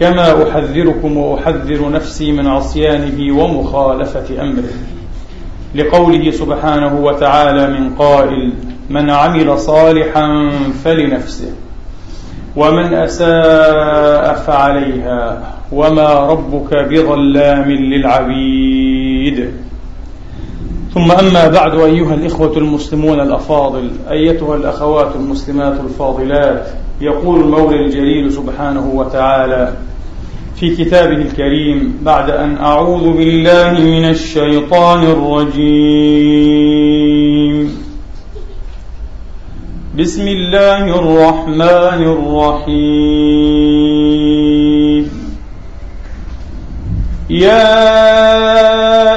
كما أحذركم وأحذر نفسي من عصيانه ومخالفة أمره. لقوله سبحانه وتعالى من قائل من عمل صالحا فلنفسه ومن أساء فعليها وما ربك بظلام للعبيد. ثم أما بعد أيها الإخوة المسلمون الأفاضل أيتها الأخوات المسلمات الفاضلات يقول المولى الجليل سبحانه وتعالى في كتابه الكريم بعد أن أعوذ بالله من الشيطان الرجيم. بسم الله الرحمن الرحيم. يا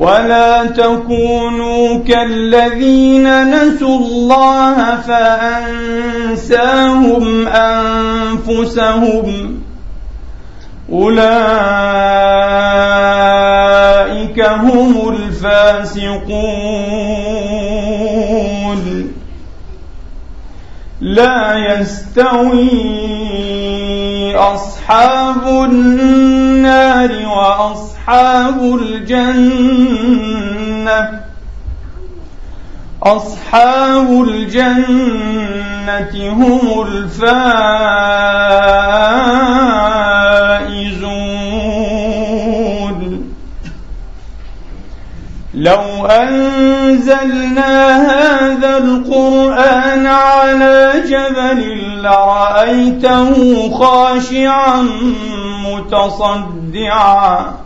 ولا تكونوا كالذين نسوا الله فأنساهم أنفسهم أولئك هم الفاسقون لا يستوي أصحاب النار وأصحاب الجنة. أصحاب الجنة هم الفائزون. لو أنزلنا هذا القرآن على جبل لرأيته خاشعا متصدعا.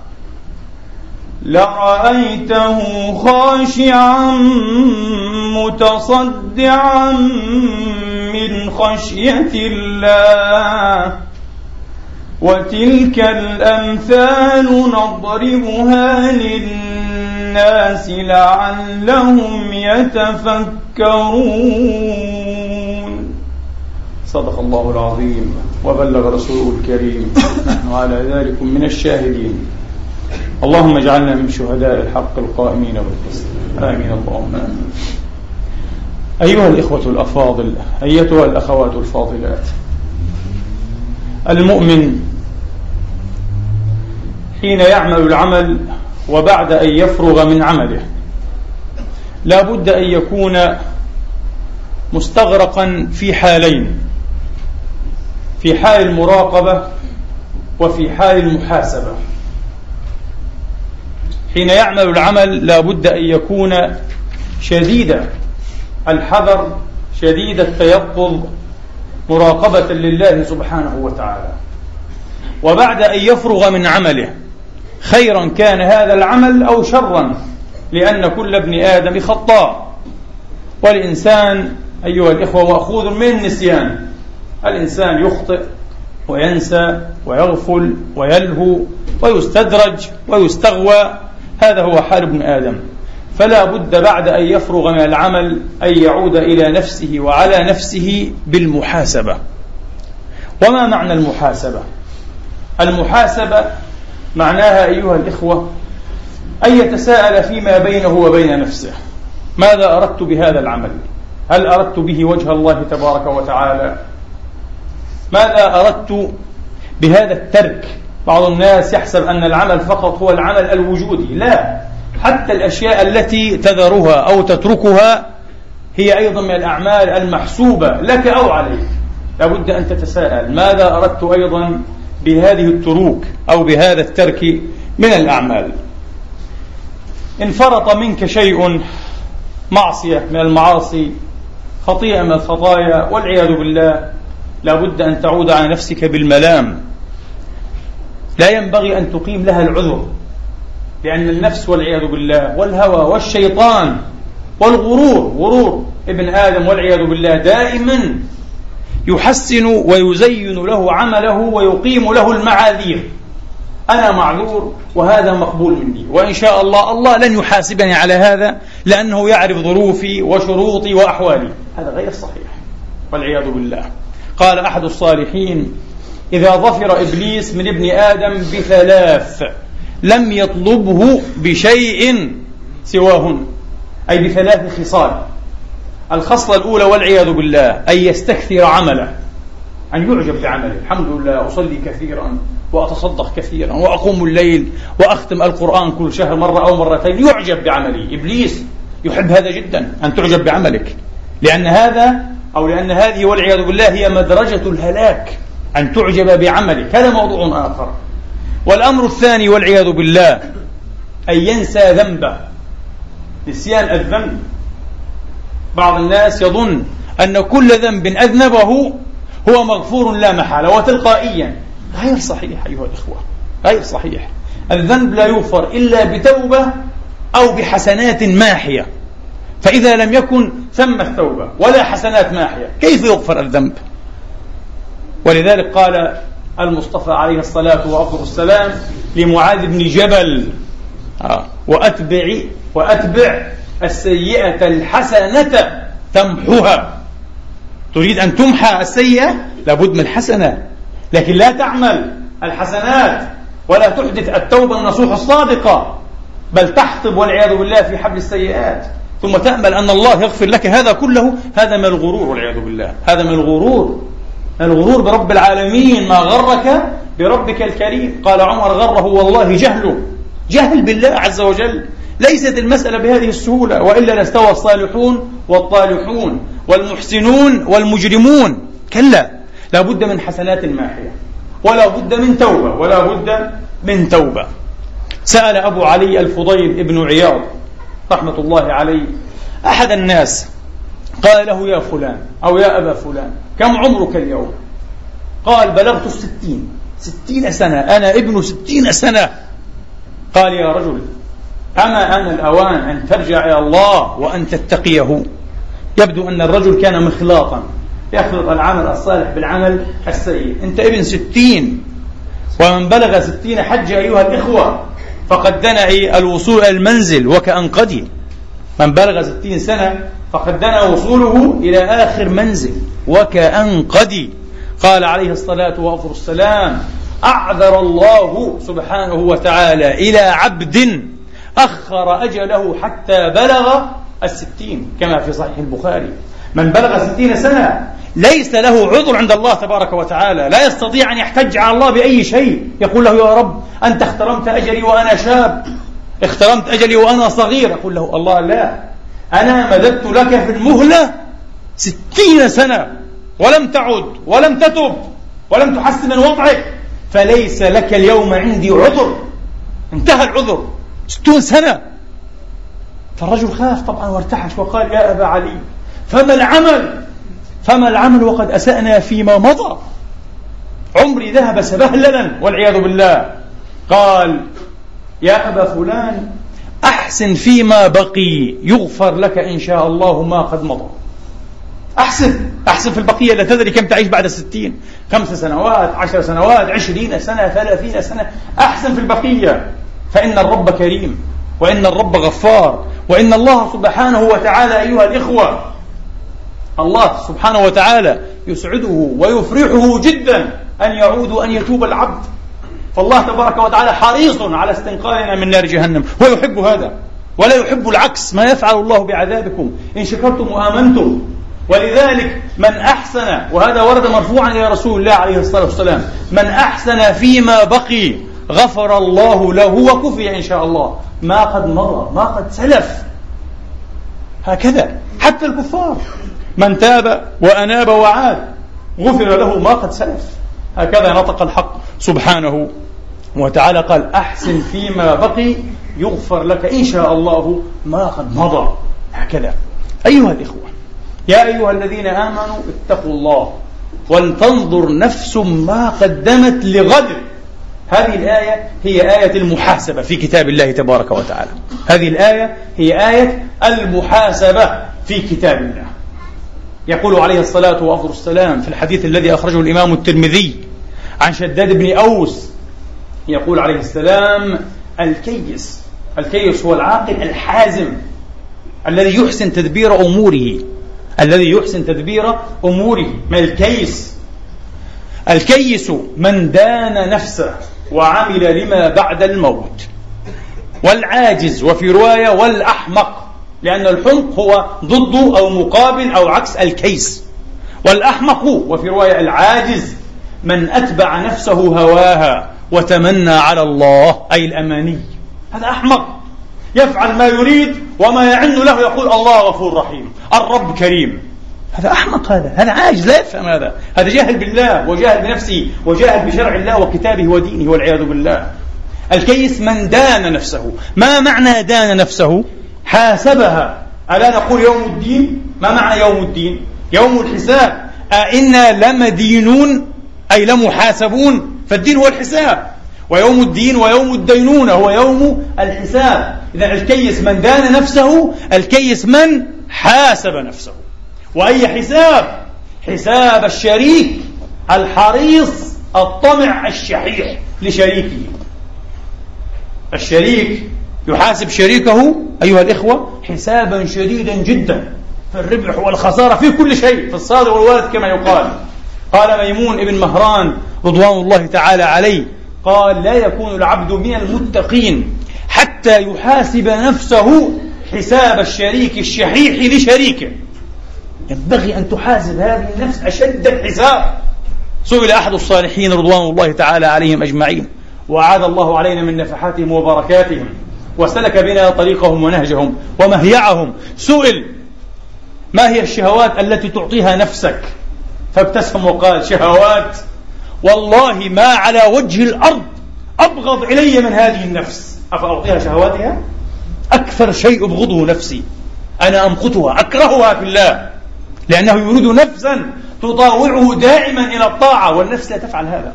لرأيته خاشعا متصدعا من خشية الله. وتلك الأمثال نضربها للناس لعلهم يتفكرون. صدق الله العظيم. وبلغ رسوله الكريم. نحن على ذلك من الشاهدين. اللهم اجعلنا من شهداء الحق القائمين بالقسط. آمين اللهم آمين. أيها الإخوة الأفاضل أيتها الأخوات الفاضلات. المؤمن حين يعمل العمل وبعد أن يفرغ من عمله لا بد أن يكون مستغرقا في حالين في حال المراقبة وفي حال المحاسبة. حين يعمل العمل لا بد أن يكون شديد الحذر شديد التيقظ مراقبة لله سبحانه وتعالى. وبعد أن يفرغ من عمله خيرا كان هذا العمل أو شرا لأن كل ابن آدم خطاء. والإنسان أيها الإخوة مأخوذ من النسيان الإنسان يخطئ وينسى ويغفل ويلهو ويستدرج ويستغوى. هذا هو حال ابن آدم. فلا بد بعد أن يفرغ من العمل أن يعود إلى نفسه وعلى نفسه بالمحاسبة. وما معنى المحاسبة؟ المحاسبة معناها أيها الإخوة أن يتساءل فيما بينه وبين نفسه. ماذا أردت بهذا العمل؟ هل أردت به وجه الله تبارك وتعالى؟ ماذا أردت بهذا الترك؟ بعض الناس يحسب أن العمل فقط هو العمل الوجودي لا. حتى الأشياء التي تذرها أو تتركها هي أيضا من الأعمال المحسوبة لك أو عليك. لابد أن تتساءل ماذا أردت أيضا بهذه التروك أو بهذا الترك من الأعمال؟ إن فرط منك شيء معصية من المعاصي خطيئة من الخطايا والعياذ بالله لابد أن تعود على نفسك بالملام. لا ينبغي أن تقيم لها العذر لأن النفس والعياذ بالله والهوى والشيطان والغرور غرور ابن آدم والعياذ بالله دائما يحسن ويزين له عمله ويقيم له المعاذير. أنا معذور وهذا مقبول مني وإن شاء الله الله لن يحاسبني على هذا لأنه يعرف ظروفي وشروطي وأحوالي. هذا غير صحيح والعياذ بالله. قال أحد الصالحين إذا ظفر إبليس من ابن آدم بثلاث لم يطلبه بشيء سواهن أي بثلاث خصال. الخصلة الأولى والعياذ بالله أن يستكثر عمله أن يعجب بعمله. الحمد لله أصلي كثيرا وأتصدق كثيرا وأقوم الليل وأختم القرآن كل شهر مرة أو مرتين. يعجب بعملي إبليس يحب هذا جدا أن تعجب بعملك. لأن هذا أو لأن هذه والعياذ بالله هي مدرجة الهلاك. أن تعجب بعملك هذا موضوع آخر. والأمر الثاني والعياذ بالله أن ينسى ذنبه. نسيان الذنب. بعض الناس يظن أن كل ذنب أذنبه هو مغفور لا محالة وتلقائيا. غير صحيح أيها الإخوة. غير صحيح. الذنب لا يغفر إلا بتوبة أو بحسنات ماحية. فإذا لم يكن ثم التوبة ولا حسنات ماحية. كيف يغفر الذنب؟ ولذلك قال المصطفى عليه الصلاة وأفضل السلام لمعاذ بن جبل آه، وأتبع وأتبع السيئة الحسنة تمحها تريد أن تمحى السيئة؟ لابد من الحسنة. لكن لا تعمل الحسنات ولا تحدث التوبة النصوح الصادقة بل تحطب والعياذ بالله في حبل السيئات. ثم تأمل أن الله يغفر لك هذا كله هذا من الغرور والعياذ بالله. هذا من الغرور. الغرور برب العالمين ما غرك بربك الكريم. قال عمر غره والله جهله. جهل بالله عز وجل. ليست المسألة بهذه السهولة وإلا لاستوى الصالحون والطالحون والمحسنون والمجرمون. كلا لا بد من حسنات ماحية ولا بد من توبة ولا بد من توبة. سأل أبو علي الفضيل ابن عياض رحمة الله عليه أحد الناس قال له يا فلان أو يا أبا فلان كم عمرك اليوم؟ قال بلغت الستين ستين سنة أنا ابن ستين سنة. قال يا رجل أما أنا الأوان أن ترجع إلى الله وأن تتقيه. يبدو أن الرجل كان مخلاطا يخلط العمل الصالح بالعمل السيء. أنت ابن ستين ومن بلغ ستين حج أيها الإخوة فقد دنا الوصول إلى المنزل وكأن قدي من بلغ ستين سنة فقد دنا وصوله إلى آخر منزل وكأن قدي. قال عليه الصلاة والسلام أعذر الله سبحانه وتعالى إلى عبد أخر أجله حتى بلغ الستين كما في صحيح البخاري. من بلغ ستين سنة ليس له عذر عند الله تبارك وتعالى لا يستطيع أن يحتج على الله بأي شيء. يقول له يا رب أنت اخترمت أجلي وأنا شاب. اخترمت أجلي وأنا صغير. يقول له الله لا. أنا مددت لك في المهلة ستين سنة ولم تعد ولم تتب ولم تحسن من وضعك فليس لك اليوم عندي عذر. انتهى العذر. ستون سنة. فالرجل خاف طبعا وارتعش وقال يا أبا علي فما العمل؟ فما العمل وقد أسأنا فيما مضى. عمري ذهب سبهللا والعياذ بالله. قال يا أبا فلان أحسن فيما بقي يغفر لك إن شاء الله ما قد مضى. أحسن أحسن في البقية. لا تدري كم تعيش بعد الستين خمس سنوات عشر سنوات عشرين سنة ثلاثين سنة. أحسن في البقية. فإن الرب كريم وإن الرب غفار وإن الله سبحانه وتعالى أيها الإخوة الله سبحانه وتعالى يسعده ويفرحه جدا أن يعود أن يتوب العبد. فالله تبارك وتعالى حريص على استنقاذنا من نار جهنم. هو يحب هذا. ولا يحب العكس. ما يفعل الله بعذابكم. إن شكرتم وآمنتم. ولذلك من أحسن وهذا ورد مرفوعا إلى رسول الله عليه الصلاة والسلام. من أحسن فيما بقي غفر الله له وكفي إن شاء الله. ما قد مضى ما قد سلف. هكذا. حتى الكفار. من تاب وأناب وعاد غفر له ما قد سلف. هكذا نطق الحق سبحانه وتعالى قال أحسن فيما بقي يغفر لك إن شاء الله ما قد مضى. هكذا. أيها الإخوة يا أيها الذين آمنوا اتقوا الله ولتنظر نفس ما قدمت لغد. هذه الآية هي آية المحاسبة في كتاب الله تبارك وتعالى. هذه الآية هي آية المحاسبة في كتاب الله. يقول عليه الصلاة وأفضل السلام في الحديث الذي أخرجه الإمام الترمذي عن شداد بن أوس يقول عليه السلام الكيس الكيس هو العاقل الحازم الذي يحسن تدبير أموره الذي يحسن تدبير أموره. ما الكيس؟ الكيس من دان نفسه وعمل لما بعد الموت. والعاجز وفي رواية والأحمق لأن الحمق هو ضد أو مقابل أو عكس الكيس. والأحمق وفي رواية العاجز من أتبع نفسه هواها. وتمنى على الله أي الأماني. هذا أحمق. يفعل ما يريد وما يعن له يقول الله غفور رحيم. الرب كريم. هذا أحمق هذا. هذا عاجز لا يفهم هذا. هذا جاهل بالله وجاهل بنفسه وجاهل بشرع الله وكتابه ودينه والعياذ بالله. الكيس من دان نفسه. ما معنى دان نفسه؟ حاسبها. ألا نقول يوم الدين؟ ما معنى يوم الدين؟ يوم الحساب. أئنا لمدينون أي لمحاسبون فالدين هو الحساب. ويوم الدين ويوم الدينونة هو يوم الحساب. إذا الكيس من دان نفسه الكيس من حاسب نفسه. وأي حساب؟ حساب الشريك الحريص الطمع الشحيح لشريكه. الشريك يحاسب شريكه أيها الإخوة حسابا شديدا جدا في الربح والخسارة في كل شيء في الصادق والوارد كما يقال. قال ميمون ابن مهران رضوان الله تعالى عليه قال لا يكون العبد من المتقين حتى يحاسب نفسه حساب الشريك الشحيح لشريكه. ينبغي أن تحاسب هذه النفس أشد الحساب. سئل أحد الصالحين رضوان الله تعالى عليهم أجمعين. وأعاد الله علينا من نفحاتهم وبركاتهم وسلك بنا طريقهم ونهجهم ومهيعهم. سئل ما هي الشهوات التي تعطيها نفسك؟ فابتسم وقال شهوات والله ما على وجه الأرض أبغض إلي من هذه النفس. أفأعطيها شهواتها؟ أكثر شيء أبغضه نفسي أنا أمقتها أكرهها في الله لأنه يريد نفسا تطاوعه دائما إلى الطاعة والنفس لا تفعل هذا.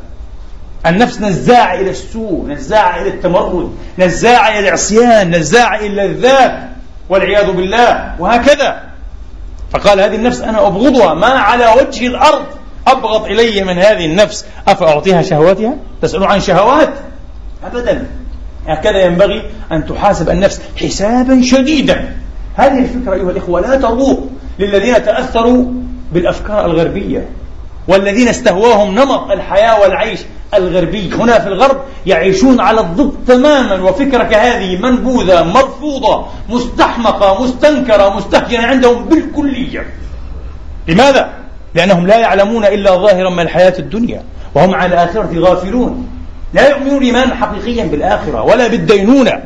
النفس نزاعة إلى السوء نزاعة إلى التمرد نزاعة إلى العصيان نزاعة إلى الذات والعياذ بالله. وهكذا. فقال هذه النفس أنا أبغضها ما على وجه الأرض أبغض إلي من هذه النفس. أفأعطيها شهواتها؟ تسأل عن شهوات؟ أبدا. هكذا ينبغي أن تحاسب النفس حسابا شديدا. هذه الفكرة أيها الإخوة لا تروق للذين تأثروا بالأفكار الغربية. والذين استهواهم نمط الحياة والعيش الغربي هنا في الغرب يعيشون على الضد تماما وفكرة كهذه منبوذة مرفوضة مستحمقة مستنكرة مستهجنة عندهم بالكلية. لماذا؟ لأنهم لا يعلمون إلا ظاهرا من الحياة الدنيا وهم على الآخرة غافلون. لا يؤمنون إيمانا حقيقيا بالآخرة ولا بالدينونة.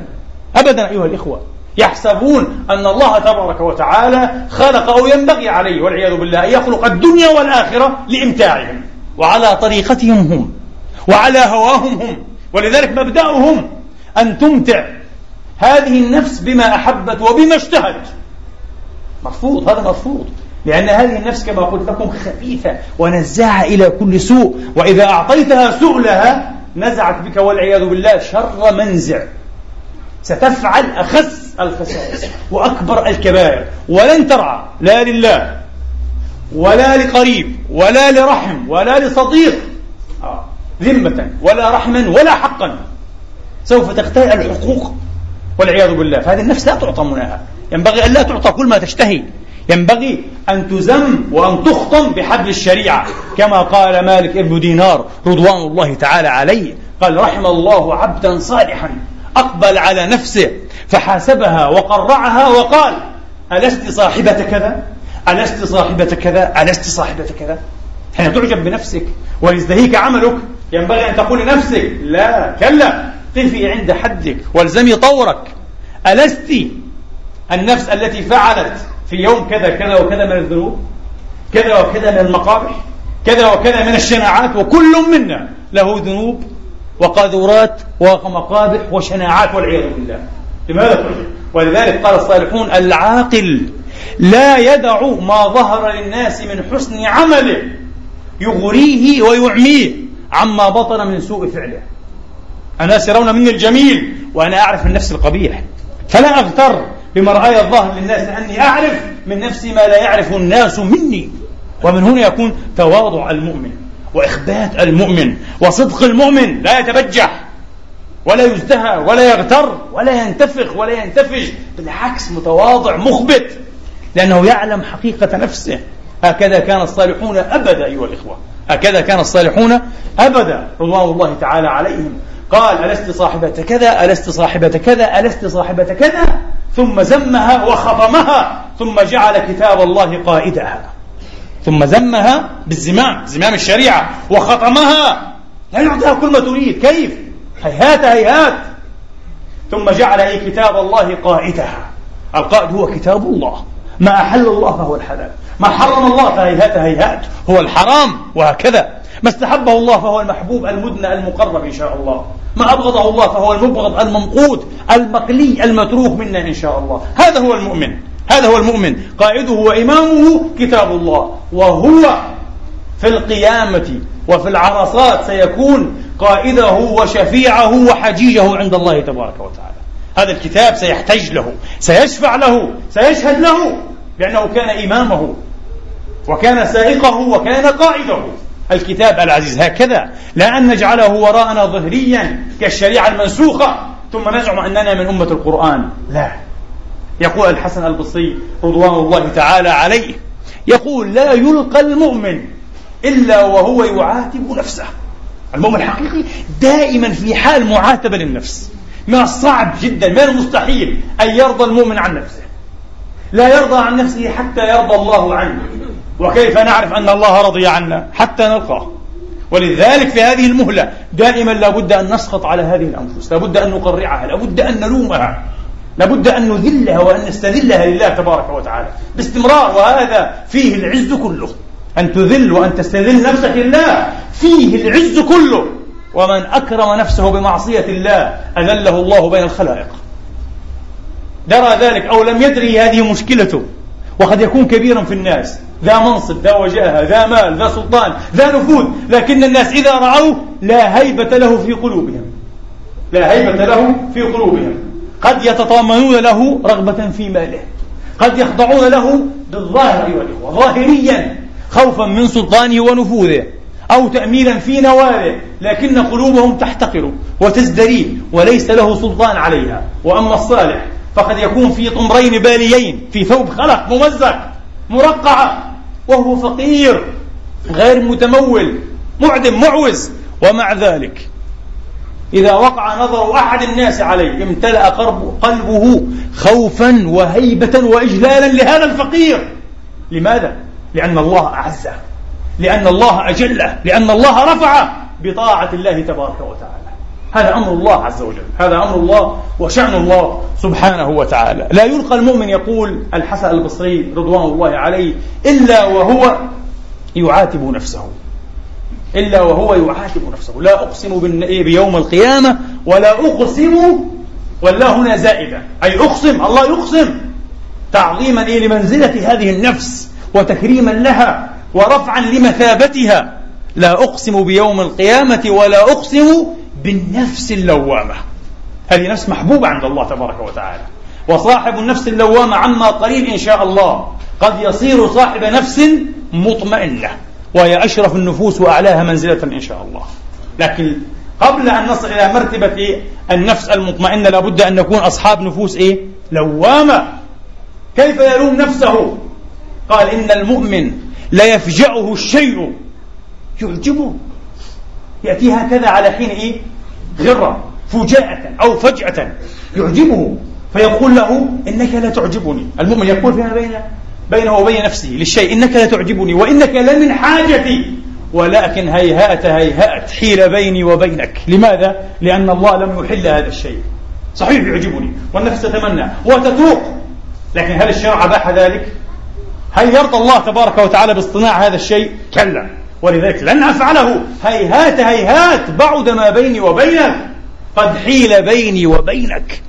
أبدا أيها الإخوة. يحسبون أن الله تبارك وتعالى خلق أو ينبغي عليه والعياذ بالله أن يخلق الدنيا والآخرة لإمتاعهم وعلى طريقتهم هم وعلى هواهم هم ولذلك مبدأهم أن تمتع هذه النفس بما أحبت وبما اشتهت. مرفوض هذا مرفوض. لأن هذه النفس كما قلت لكم خبيثة ونزاعة إلى كل سوء وإذا أعطيتها سؤلها نزعت بك والعياذ بالله شر منزع. ستفعل أخس الخسائس وأكبر الكبائر. ولن ترعى لا لله ولا لقريب ولا لرحم ولا لصديق. آه. ذمة ولا رحما ولا حقا. سوف تختار الحقوق والعياذ بالله. فهذه النفس لا تعطى مناها. ينبغي أن لا تعطى كل ما تشتهي. ينبغي أن تزم وأن تخطم بحبل الشريعة. كما قال مالك ابن دينار رضوان الله تعالى عليه. قال رحم الله عبدا صالحا. أقبل على نفسه فحاسبها وقرعها وقال ألست صاحبة كذا؟ ألست صاحبة كذا؟ ألست صاحبة كذا؟ حين تعجب بنفسك ويزدهيك عملك ينبغي أن تقول لنفسك لا كلا قفي عند حدك والزمي طورك. ألست النفس التي فعلت في يوم كذا كذا وكذا من الذنوب؟ كذا وكذا من المقابح كذا وكذا من الشناعات؟ وكل منا له ذنوب وقاذورات ومقابح وشناعات والعياذ بالله. لماذا تعجب؟ ولذلك قال الصالحون العاقل لا يدع ما ظهر للناس من حسن عمله يغريه ويعميه عما بطن من سوء فعله. الناس يرون مني الجميل وأنا أعرف من نفسي القبيح. فلا أغتر بمرآي الظاهر للناس أني أعرف من نفسي ما لا يعرف الناس مني. ومن هنا يكون تواضع المؤمن. وإخبات المؤمن وصدق المؤمن لا يتبجح ولا يزدهى ولا يغتر ولا ينتفخ ولا ينتفج بالعكس متواضع مخبت لأنه يعلم حقيقة نفسه. هكذا كان الصالحون أبدا أيها الإخوة هكذا كان الصالحون أبدا رضوان الله تعالى عليهم. قال ألست صاحبة كذا ألست صاحبة كذا ألست صاحبة كذا؟ ثم زمها وخطمها ثم جعل كتاب الله قائدها. ثم زمها بالزمام زمام الشريعة وخطمها. لا يعطيها كل ما تريد. كيف؟ هيهات هيهات. ثم جعل أي كتاب الله قائدها القائد هو كتاب الله. ما أحل الله فهو الحلال. ما حرم الله فهيهات هيهات. هو الحرام وهكذا. ما استحبه الله فهو المحبوب المدنى المقرب إن شاء الله. ما أبغضه الله فهو المبغض الممقوت المقلي المتروك منا إن شاء الله. هذا هو المؤمن. هذا هو المؤمن. قائده وإمامه كتاب الله. وهو في القيامة وفي العرصات سيكون قائده وشفيعه وحجيجه عند الله تبارك وتعالى. هذا الكتاب سيحتج له سيشفع له سيشهد له لأنه كان إمامه وكان سائقه وكان قائده. الكتاب العزيز هكذا لا أن نجعله وراءنا ظهريا كالشريعة المنسوخة. ثم نزعم أننا من أمة القرآن. لا. يقول الحسن البصري رضوان الله تعالى عليه يقول لا يلقى المؤمن إلا وهو يعاتب نفسه. المؤمن الحقيقي دائما في حال معاتبة للنفس. من الصعب جدا من المستحيل أن يرضى المؤمن عن نفسه. لا يرضى عن نفسه حتى يرضى الله عنه. وكيف نعرف أن الله رضي عنا حتى نلقاه؟ ولذلك في هذه المهلة دائما لابد أن نسقط على هذه الأنفس لابد أن نقرعها لابد أن نلومها. لابد أن نذلها وأن نستذلها لله تبارك وتعالى. باستمرار وهذا فيه العز كله. أن تذل وأن تستذل نفسك لله فيه العز كله. ومن أكرم نفسه بمعصية الله أذله الله بين الخلائق. درى ذلك أو لم يدري هذه مشكلته. وقد يكون كبيرا في الناس. ذا منصب ذا وجاهة ذا مال ذا سلطان ذا نفوذ. لكن الناس إذا رعوه لا هيبة له في قلوبهم. لا هيبة له في قلوبهم. قد يتطامنون له رغبة في ماله. قد يخضعون له بالظاهر أيها الإخوة ظاهريا خوفا من سلطانه ونفوذه أو تأميلا في نواله لكن قلوبهم تحتقر وتزدريه وليس له سلطان عليها. وأما الصالح فقد يكون في طمرين باليين في ثوب خلق ممزق مرقعة وهو فقير غير متمول معدم معوز. ومع ذلك إذا وقع نظر أحد الناس عليه امتلأ قلبه خوفا وهيبة وإجلالا لهذا الفقير. لماذا؟ لأن الله أعزه. لأن الله أجله. لأن الله رفعه بطاعة الله تبارك وتعالى. هذا أمر الله عز وجل. هذا أمر الله وشأن الله سبحانه وتعالى. لا يلقى المؤمن يقول الحسن البصري رضوان الله عليه إلا وهو يعاتب نفسه. إلا وهو يعاتب نفسه. لا أقسم إيه، بيوم القيامة ولا أقسم ولا هنا زائدة. أي أقسم الله يقسم. تعظيما إيه لمنزلة هذه النفس وتكريما لها ورفعا لمثابتها. لا أقسم بيوم القيامة ولا أقسم بالنفس اللوامة. هذه نفس محبوبة عند الله تبارك وتعالى. وصاحب النفس اللوامة عما قليل إن شاء الله قد يصير صاحب نفس مطمئنة. وهي أشرف النفوس وأعلاها منزلة إن شاء الله. لكن قبل أن نصل إلى مرتبة إيه؟ النفس المطمئنة لابد أن نكون أصحاب نفوس إيه؟ لوامة. كيف يلوم نفسه؟ قال إن المؤمن لا يفجأه الشيء. يعجبه. يأتي هكذا على حين إيه؟ غرة فجاءة أو فجأة يعجبه. فيقول له إنك لا تعجبني. المؤمن يقول فيما بين بينه وبين نفسه للشيء. إنك لا تعجبني وإنك لمن حاجتي. ولكن هيهات هيهات حيل بيني وبينك. لماذا؟ لأن الله لم يحل هذا الشيء. صحيح يعجبني والنفس تتمنى وتتوق. لكن هل الشرع أباح ذلك؟ هل يرضى الله تبارك وتعالى باصطناع هذا الشيء؟ كلا. ولذلك لن أفعله. هيهات هيهات بعد ما بيني وبينك. قد حيل بيني وبينك.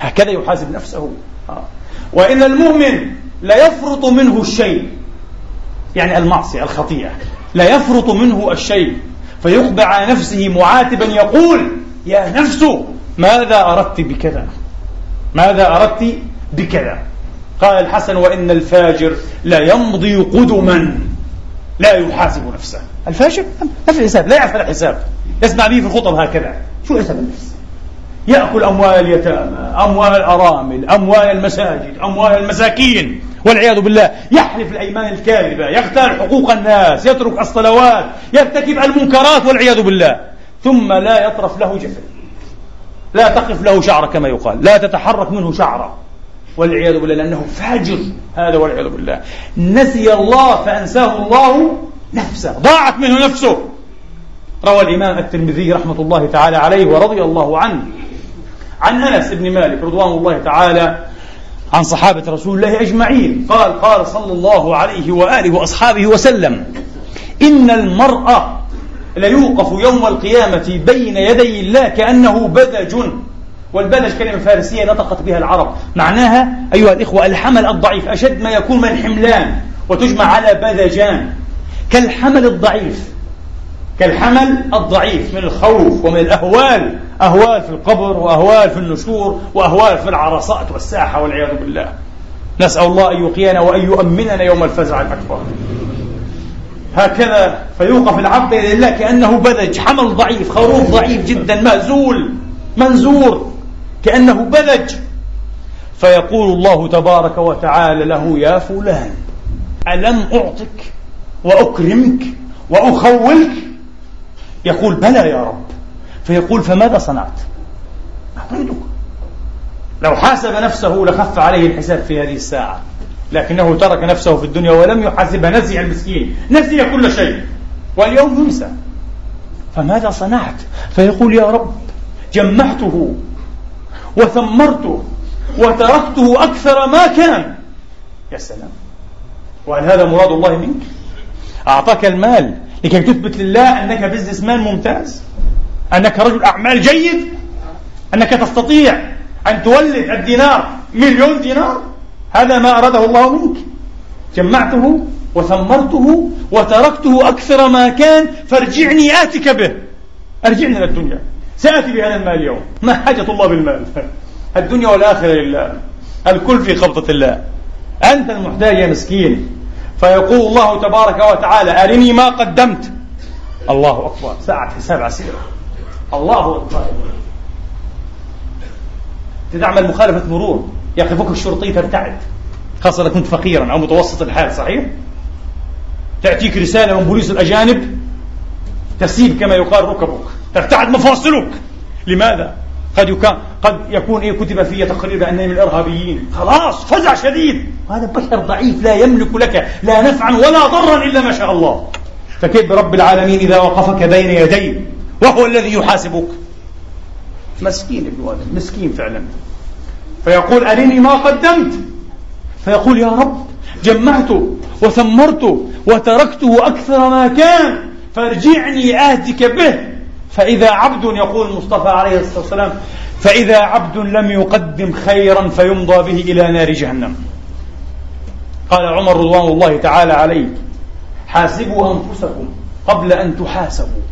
هكذا يحاسب نفسه. آه. وإن المؤمن لا يفرط منه الشيء. يعني المعصية الخطيئة. لا يفرط منه الشيء. فيقبع على نفسه معاتبا يقول يا نفس ماذا أردت بكذا؟ ماذا أردت بكذا؟ قال الحسن وإن الفاجر لا يمضي قدما لا يحاسب نفسه. الفاجر؟ نفس الحساب لا يعرف الحساب. يسمع به في الخطب هكذا. شو حساب النفس؟ يأكل أموال اليتامى أموال الأرامل أموال المساجد أموال المساكين. والعياذ بالله يحلف الأيمان الكاذبة يغتال حقوق الناس يترك الصلوات يرتكب المنكرات والعياذ بالله. ثم لا يطرف له جفن لا تقف له شعرة كما يقال لا تتحرك منه شعرة والعياذ بالله لأنه فاجر هذا والعياذ بالله. نسي الله فأنساه الله نفسه ضاعت منه نفسه. روى الإمام الترمذي رحمة الله تعالى عليه ورضي الله عنه عن أنس بن مالك رضوان الله تعالى عن صحابة رسول الله أجمعين. قال قال صلى الله عليه وآله وأصحابه وسلم إن المرأة ليوقف يوم القيامة بين يدي الله كأنه بذج. والبلج كلمة فارسية نطقت بها العرب. معناها أيها الإخوة الحمل الضعيف أشد ما يكون من حملان وتجمع على بذجان. كالحمل الضعيف كالحمل الضعيف من الخوف ومن الأهوال. أهوال في القبر وأهوال في النشور وأهوال في العرصات والساحة والعياذ بالله. نسأل الله أن يقينا وأن يؤمننا يوم الفزع الأكبر. هكذا فيوقف العبد بين الله كأنه بذج حمل ضعيف خروف ضعيف جدا مهزول منزور كأنه بذج. فيقول الله تبارك وتعالى له يا فلان ألم أعطك وأكرمك وأخولك يقول بلى يا رب. فيقول فماذا صنعت؟ أعطيتك. لو حاسب نفسه لخف عليه الحساب في هذه الساعة. لكنه ترك نفسه في الدنيا ولم يحاسبها نسي المسكين. نسي كل شيء. واليوم ينسى فماذا صنعت؟ فيقول يا رب جمعته وثمرته وتركته أكثر ما كان. يا سلام. وهل هذا مراد الله منك؟ أعطاك المال. لكي تثبت لله أنك businessman ممتاز أنك رجل أعمال جيد أنك تستطيع أن تولد الدينار مليون دينار هذا ما أراده الله منك. جمعته وثمرته وتركته أكثر ما كان فارجعني آتك به. أرجعني إلى الدنيا. سآتي بهذا المال اليوم. ما حاجة الله بالمال؟ الدنيا والآخرة لله. الكل في قبضة الله. أنت المحتاج يا مسكين. فيقول الله تبارك وتعالى أرني ما قدمت. الله أكبر. ساعة حساب عسيرة الله أكبر. تعمل مخالفة مرور. يقفك الشرطي ترتعد. خاصة إذا كنت فقيرا أو متوسط الحال صحيح؟ تأتيك رسالة من بوليس الأجانب تسيب كما يقال ركبك. ترتعد مفاصلك. لماذا؟ قد يكون قد يكون إيه كتب في تقرير بأنني من الإرهابيين. خلاص فزع شديد. هذا بشر ضعيف لا يملك لك لا نفعا ولا ضرا إلا ما شاء الله. فكيف برب العالمين إذا وقفك بين يديه وهو الذي يحاسبك. مسكين ابن آدم مسكين فعلا. فيقول أرني ما قدمت؟ فيقول يا رب جمعت وثمرت وتركته أكثر ما كان فارجعني آتك به. فإذا عبد يقول المصطفى عليه الصلاة والسلام فإذا عبد لم يقدم خيرا فيمضى به إلى نار جهنم. قال عمر رضوان الله تعالى عليه حاسبوا أنفسكم قبل أن تحاسبوا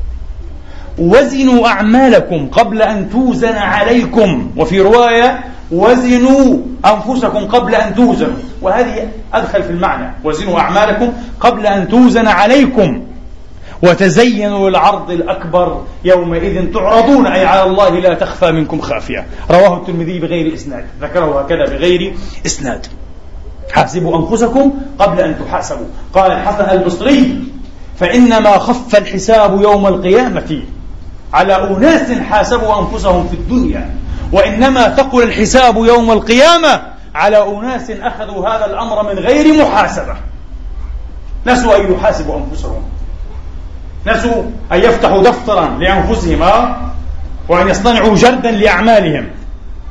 وزنوا أعمالكم قبل أن توزن عليكم. وفي رواية وزنوا أنفسكم قبل أن توزنوا. وهذه أدخل في المعنى وزنوا أعمالكم قبل أن توزن عليكم. وتزينوا للعرض الأكبر يومئذ تعرضون أي على الله لا تخفى منكم خافية. رواه الترمذي بغير إسناد. ذكره هكذا بغير إسناد. حاسبوا أنفسكم قبل أن تحاسبوا. قال الحسن البصري فإنما خف الحساب يوم القيامة على أناس حاسبوا أنفسهم في الدنيا وإنما ثقل الحساب يوم القيامة على أناس أخذوا هذا الأمر من غير محاسبة. نسوا أن يحاسبوا أنفسهم. نسوا أن يفتحوا دفترا لأنفسهم وأن يصطنعوا جردا لأعمالهم.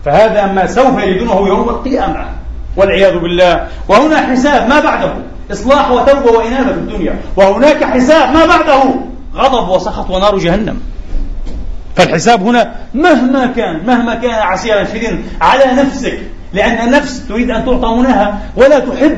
فهذا ما سوف يجدونه يوم القيامة والعياذ بالله. وهنا حساب ما بعده إصلاح وتوبة وإنابة في الدنيا. وهناك حساب ما بعده غضب وسخط ونار جهنم. فالحساب هنا مهما كان مهما كان عسيرا شديدا على نفسك لأن النفس تريد أن تعطى مناها ولا تحب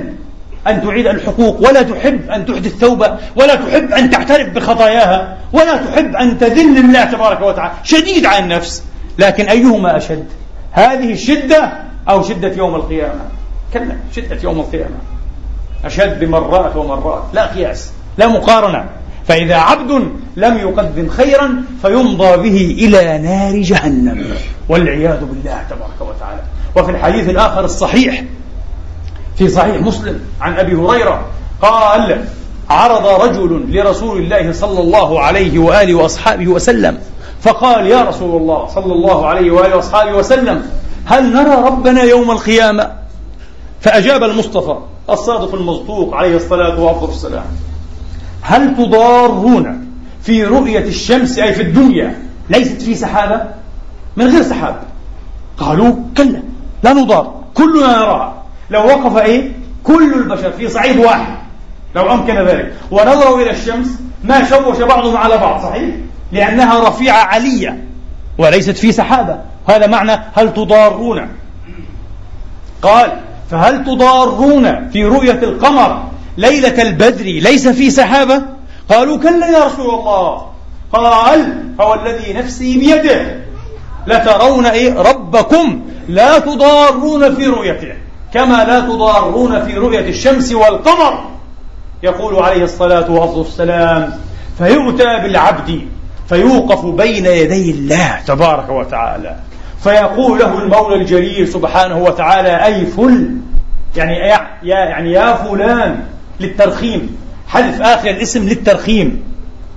أن تعيد الحقوق ولا تحب أن تحدث توبة ولا تحب أن تعترف بخطاياها ولا تحب أن تذل لله تبارك وتعالى. شديد على النفس. لكن أيهما أشد؟ هذه الشدة أو شدة يوم القيامة؟ كلا شدة يوم القيامة. أشد بمرات ومرات. لا قياس. لا مقارنة. فإذا عبد لم يقدم خيرا فيمضى به إلى نار جهنم. والعياذ بالله تبارك وتعالى. وفي الحديث الآخر الصحيح في صحيح مسلم عن أبي هريرة قال عرض رجل لرسول الله صلى الله عليه وآله وأصحابه وسلم فقال يا رسول الله صلى الله عليه وآله وأصحابه وسلم هل نرى ربنا يوم القيامة؟ فأجاب المصطفى الصادق المصدوق عليه الصلاة والسلام هل تضارون في رؤية الشمس أي في الدنيا؟ ليست في سحابة؟ من غير سحاب قالوا كلا لا نضار كلنا نراها. لو وقف إيه؟ كل البشر في صعيد واحد. لو أمكن ذلك. ونظروا إلى الشمس ما شوش بعضهم على بعض صحيح؟ لأنها رفيعة علية وليست في سحابة. هذا معنى هل تضارون؟ قال فهل تضارون في رؤية القمر ليلة البدر ليس في سحابة؟ قالوا كلا يا رسول الله. قال هو الذي نفسي بيده لترون إيه؟ ربكم لا تضارون في رؤيته. كما لا تضارون في رؤية الشمس والقمر. يقول عليه الصلاة والسلام فيؤتى بالعبد فيوقف بين يدي الله تبارك وتعالى. فيقول له المولى الجليل سبحانه وتعالى أي فل يعني يا يعني يا فلان للترخيم حذف آخر الاسم للترخيم.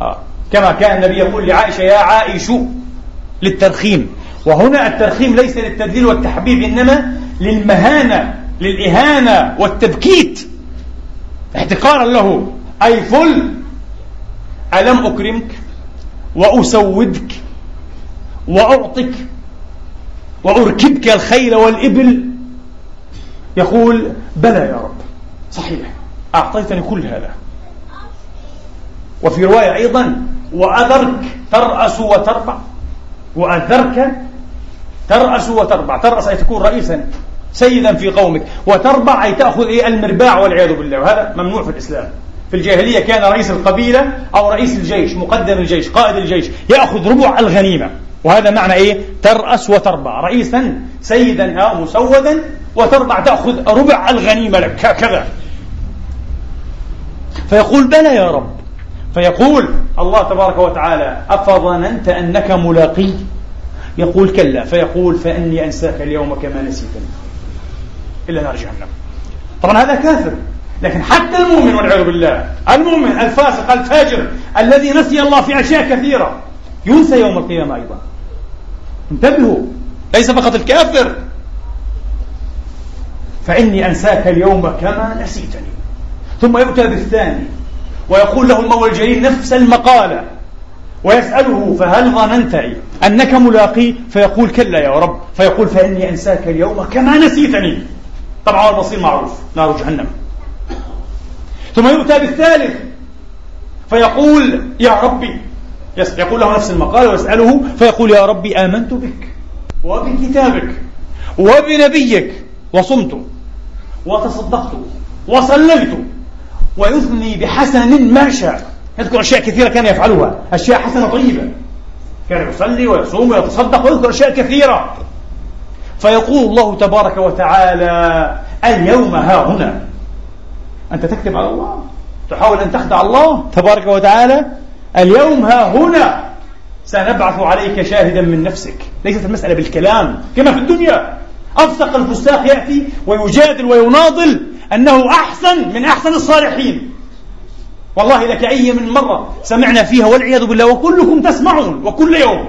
آه. كما كان النبي يقول لعائشة يا عائش للترخيم. وهنا الترخيم ليس للتدليل والتحبيب إنما للمهانة. للإهانة والتبكيت. احتقارا له. أي فل. ألم أكرمك وأسودك وأعطك وأركبك الخيل والإبل؟ يقول بلى يا رب. صحيح. أعطيتني كل هذا. وفي رواية أيضا وأذرك ترأس وتربع. وأذرك ترأس وتربع. ترأس أي تكون رئيسا. سيدا في قومك وتربع أي تأخذ إيه المرباع والعياذ بالله. وهذا ممنوع في الإسلام. في الجاهلية كان رئيس القبيلة أو رئيس الجيش مقدم الجيش قائد الجيش يأخذ ربع الغنيمة. وهذا معنى إيه؟ ترأس وتربع. رئيسا سيدا أو مسودا وتربع تأخذ ربع الغنيمة لك. هكذا فيقول بلى يا رب. فيقول الله تبارك وتعالى أفظننت أنك ملاقي؟ يقول كلا. فيقول فإني أنساك اليوم كما نسيتني إلا نار جهنم. طبعا هذا كافر لكن حتى المؤمن والعياذ بالله المؤمن الفاسق الفاجر الذي نسي الله في أشياء كثيرة ينسى يوم القيامة أيضا. انتبهوا ليس فقط الكافر. فإني أنساك اليوم كما نسيتني. ثم يؤتى بالثاني ويقول له المولى الجليل نفس المقالة ويسأله فهل ظننت أنك ملاقي؟ فيقول كلا يا رب فيقول فإني أنساك اليوم كما نسيتني. طبعا المصير معروف نار جهنم. ثم يؤتى بالثالث فيقول يا ربي يقول له نفس المقال ويسأله فيقول يا ربي آمنت بك وبكتابك وبنبيك وصمت وتصدقت وصليت ويثني بحسن ما شاء. يذكر أشياء كثيرة كان يفعلها أشياء حسنة طيبة. كان يصلي ويصوم ويتصدق ويذكر أشياء كثيرة. فيقول الله تبارك وتعالى اليوم ها هنا. أنت تكذب على الله تحاول أن تخدع الله تبارك وتعالى اليوم ها هنا. سنبعث عليك شاهدا من نفسك. ليست المسألة بالكلام كما في الدنيا. أفسق الفساق يأتي ويجادل ويناضل أنه أحسن من أحسن الصالحين. والله لك أي من مرة سمعنا فيها والعياذ بالله وكلكم تسمعون وكل يوم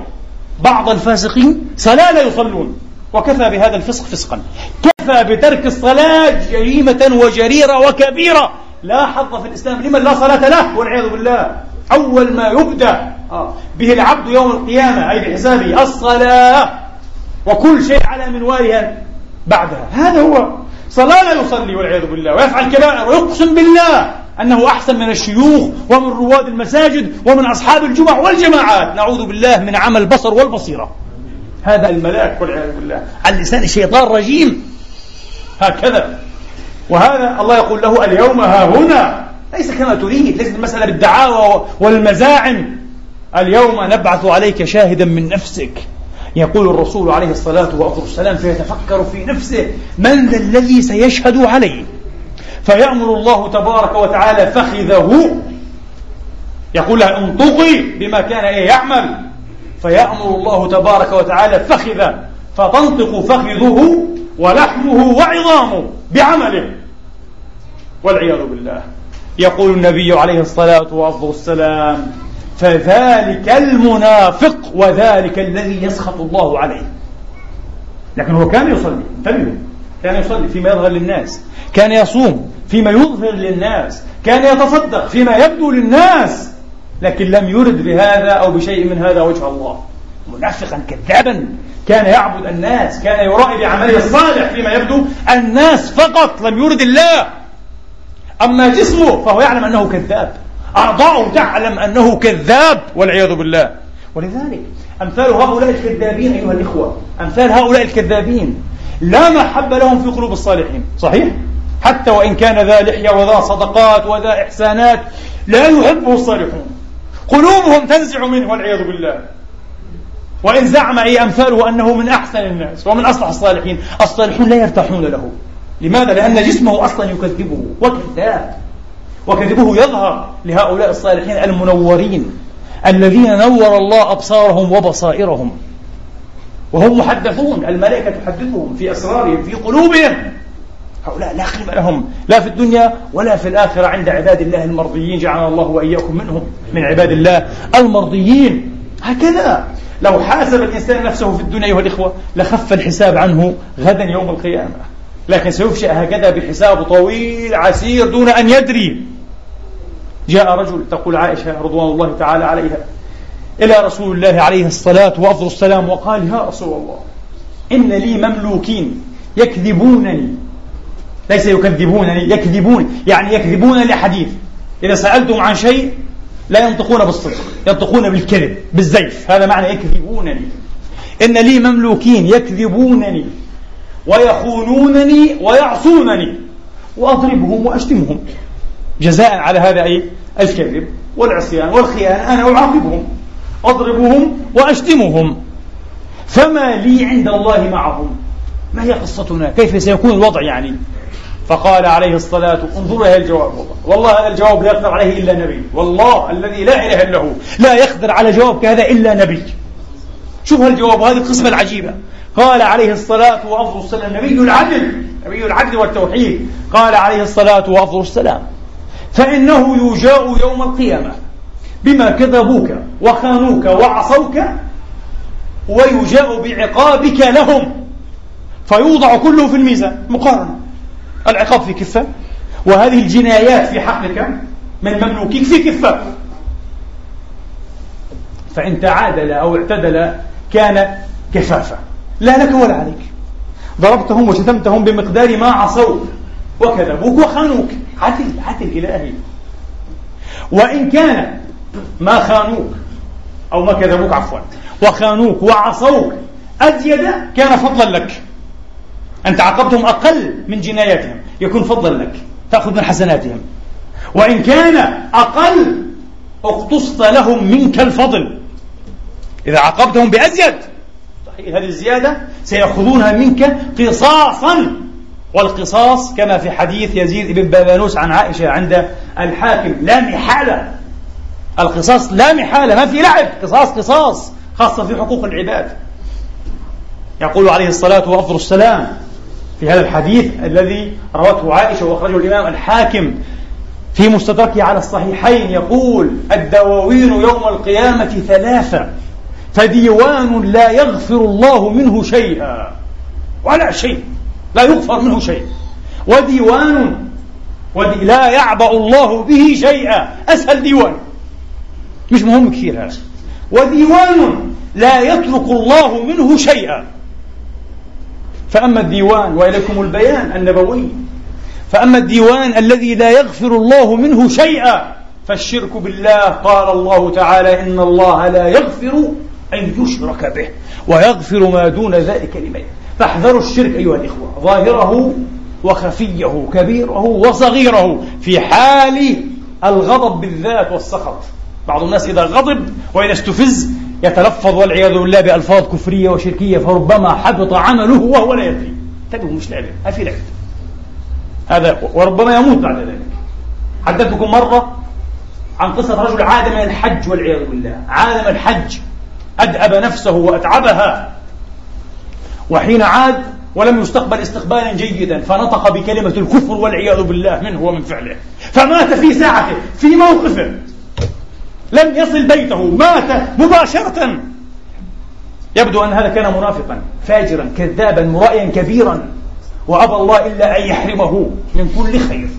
بعض الفاسقين صلاة لا يصلون. وكفى بهذا الفسق فسقا. كفى بترك الصلاة جريمة وجريرة وكبيرة. لا حظ في الإسلام. لمن لا صلاة له؟ والعياذ بالله. أول ما يبدأ آه، به العبد يوم القيامة أي بحسابه الصلاة. وكل شيء على منوالها بعدها. هذا هو. صلاة لا يصلي والعياذ بالله. ويفعل كبائر. ويقسم بالله أنه أحسن من الشيوخ ومن رواد المساجد ومن أصحاب الجمع والجماعات. نعوذ بالله من عمى البصر والبصيرة. هذا الملاك والعياذ بالله. على لسان الشيطان رجيم. هكذا. وهذا الله يقول له اليوم ها هنا. ليس كما تريد ليست المسألة بالدعاوى والمزاعم. اليوم نبعث عليك شاهدا من نفسك. يقول الرسول عليه الصلاة والسلام فيتفكر في نفسه من ذا الذي سيشهد عليه فيأمر الله تبارك وتعالى فخذه. يقول له انطقي بما كان يعمل. فيأمر الله تبارك وتعالى فخذ فتنطق فخذه ولحمه وعظامه بعمله. والعياذ بالله. يقول النبي عليه الصلاة والسلام فذلك المنافق وذلك الذي يسخط الله عليه. لكن هو كان يصلي. انتبهوا. كان يصلي فيما يظهر للناس. كان يصوم فيما يظهر للناس. كان يتصدق فيما يبدو للناس. لكن لم يرد بهذا أو بشيء من هذا وجه الله. منافقا كذابا. كان يعبد الناس كان يرائي بعمله الصالح فيما يبدو. الناس فقط لم يرد الله. أما جسمه فهو يعلم أنه كذاب. أعضاؤه تعلم أنه كذاب والعياذ بالله. ولذلك أمثال هؤلاء الكذابين أيها الإخوة أمثال هؤلاء الكذابين لا محب لهم في قلوب الصالحين. صحيح؟ حتى وإن كان ذا لحية وذا صدقات وذا إحسانات لا يحبه الصالحون. قلوبهم تنزع منه والعياذ بالله. وإن زعم أي أمثاله أنه من أحسن الناس ومن أصلح الصالحين الصالحون لا يرتاحون له. لماذا؟ لأن جسمه أصلا يكذبه وكذاب. وكذبه يظهر لهؤلاء الصالحين المنورين الذين نور الله أبصارهم وبصائرهم. وهم محدثون الملائكة تحدثهم في أسرارهم في قلوبهم. هؤلاء لا قيمة لهم لا في الدنيا ولا في الآخرة عند عباد الله المرضيين جعلنا الله وإياكم منهم من عباد الله المرضيين. هكذا لو حاسب الإنسان نفسه في الدنيا أيها الإخوة لخف الحساب عنه غدا يوم القيامة. لكن سيفشأ هكذا بحساب طويل عسير دون أن يدري. جاء رجل تقول عائشة رضوان الله تعالى عليها إلى رسول الله عليه الصلاة وأفضل السلام وقال يا رسول الله إن لي مملوكين يكذبونني ليس يكذبونني يكذبون. يعني يكذبون لحديث. إذا سألتم عن شيء لا ينطقون بالصدق ينطقون بالكذب بالزيف. هذا معنى يكذبونني إن لي مملوكين يكذبونني ويخونونني ويعصونني وأضربهم وأشتمهم. جزاء على هذا أي؟ الكذب والعصيان والخيانة أنا أعاقبهم أضربهم وأشتمهم. فما لي عند الله معهم؟ ما هي قصتنا؟ كيف سيكون الوضع يعني؟ فقال عليه الصلاة انظروا هذا الجواب. والله والله هذا الجواب لا يقدر عليه إلا نبي. والله الذي لا إله إلا هو لا يقدر على جواب كهذا إلا نبي. شوف هالجواب هذه القسمة العجيبة. قال عليه الصلاة وأفضل السلام نبي العدل نبي العدل والتوحيد. قال عليه الصلاة وأفضل السلام. فإنه يجاء يوم القيامة بما كذبوك وخانوك وعصوك ويجاء بعقابك لهم. فيوضع كله في الميزان مقارنة. العقاب في كفة. وهذه الجنايات في حقك من مملوكيك في كفة. فإن تعادل أو اعتدل كان كفافة لا لك ولا عليك. ضربتهم وشتمتهم بمقدار ما عصوك وكذبوك وخانوك. عدل عدل إلهي وإن كان ما خانوك أو ما كذبوك عفوا. وخانوك وعصوك أزيد كان فضلا لك. أنت عاقبتهم أقل من جناياتهم. يكون فضلا لك. تأخذ من حسناتهم. وإن كان أقل اقتصت لهم منك الفضل. إذا عاقبتهم بأزيد صحيح هذه الزيادة سيأخذونها منك قصاصا. والقصاص كما في حديث يزيد بن بابانوس عن عائشة عند الحاكم. لا محالة. القصاص لا محالة ما في لعب. قصاص قصاص خاصة في حقوق العباد. يقول عليه الصلاة والسلام في هذا الحديث الذي روته عائشة وأخرجه الإمام الحاكم في مستدركه على الصحيحين يقول الدواوين يوم القيامة ثلاثة فديوان لا يغفر الله منه شيئا ولا شيء لا يغفر منه شيء. وديوان ودي لا يعبأ الله به شيئا. أسهل ديوان. مش مهم كثير هذا. وديوان لا يترك الله منه شيئا. فأما الديوان وإليكم البيان النبوي. فأما الديوان الذي لا يغفر الله منه شيئا فالشرك بالله قال الله تعالى إن الله لا يغفر أن يشرك به ويغفر ما دون ذلك لمن فاحذروا الشرك أيها الإخوة ظاهره وخفيه كبيره وصغيره في حال الغضب بالذات والسخط. بعض الناس إذا غضب وإذا استفز يتلفظ والعياذ بالله بألفاظ كفرية وشركية فربما حبط عمله وهو لا يدري انتبهوا مش لعبة ما في لعبة. هذا وربما يموت بعد ذلك. حدثتكم مرة عن قصة رجل عاد من الحج والعياذ بالله. عاد من الحج أدأب نفسه وأتعبها. وحين عاد ولم يستقبل استقبالا جيدا فنطق بكلمة الكفر والعياذ بالله منه ومن فعله. فمات في ساعته في موقفه. لم يصل بيته مات مباشرة. يبدو أن هذا كان منافقا فاجرا كذابا مرائيا كبيرا. وأبى الله إلا أن يحرمه من كل خير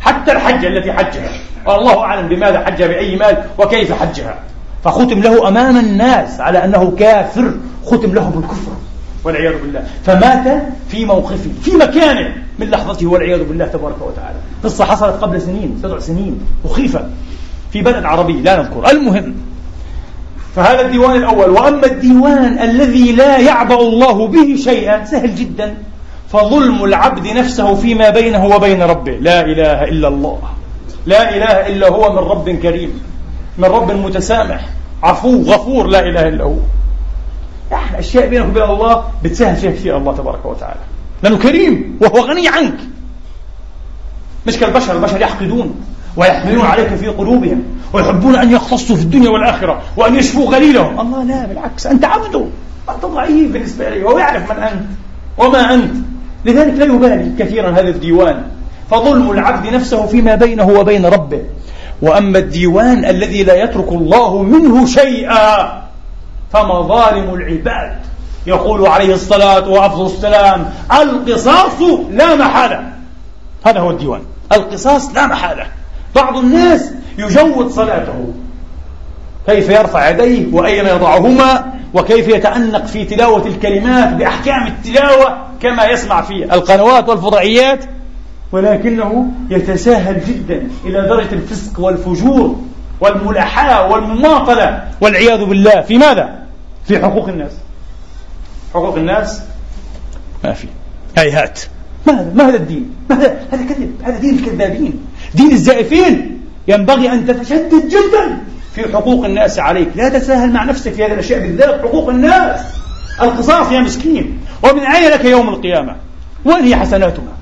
حتى الحجة التي حجها. والله أعلم بماذا حج بأي مال وكيف حجها. فختم له أمام الناس على أنه كافر ختم له بالكفر والعياذ بالله. فمات في موقفه في مكانه من لحظته والعياذ بالله تبارك وتعالى. قصة حصلت قبل سنين بضع سنين مخيفة. في بلد عربي لا نذكر. المهم فهذا الديوان الأول. وأما الديوان الذي لا يعبأ الله به شيئا سهل جدا. فظلم العبد نفسه فيما بينه وبين ربه. لا إله إلا الله. لا إله إلا هو من رب كريم من رب متسامح عفو غفور لا إله إلا هو. إحنا أشياء بينك وبين الله بتسهل فيها كثير الله تبارك وتعالى. لأنه كريم وهو غني عنك. مش كالبشر البشر يحقدون. ويحملون عليك في قلوبهم ويحبون أن يختصوا في الدنيا والآخرة وأن يشفوا غليلهم. الله لا بالعكس أنت عبده أنت ضعيف بالنسبة إليه وهو يعرف من أنت وما أنت. لذلك لا يبالي كثيرا هذا الديوان. فظلم العبد نفسه فيما بينه وبين ربه. وأما الديوان الذي لا يترك الله منه شيئا فمظالم العباد. يقول عليه الصلاة وأفضل السلام القصاص لا محالة. هذا هو الديوان. القصاص لا محالة. بعض الناس يجود صلاته. كيف يرفع يديه وأين يضعهما وكيف يتأنق في تلاوة الكلمات بأحكام التلاوة كما يسمع في القنوات والفضائيات؟ ولكنه يتساهل جدا إلى درجة الفسق والفجور والملاحاة والمماطلة والعياذ بالله. في ماذا؟ في حقوق الناس. حقوق الناس ما في. هيهات. ما هذا الدين؟ ما هذا كذب. هذا دين الكذابين. دين الزائفين ينبغي أن تتشدد جدا في حقوق الناس عليك. لا تتساهل مع نفسك في هذه الأشياء بالذات حقوق الناس. القصاص يا مسكين. ومن أين لك يوم القيامة؟ وين هي حسناتها؟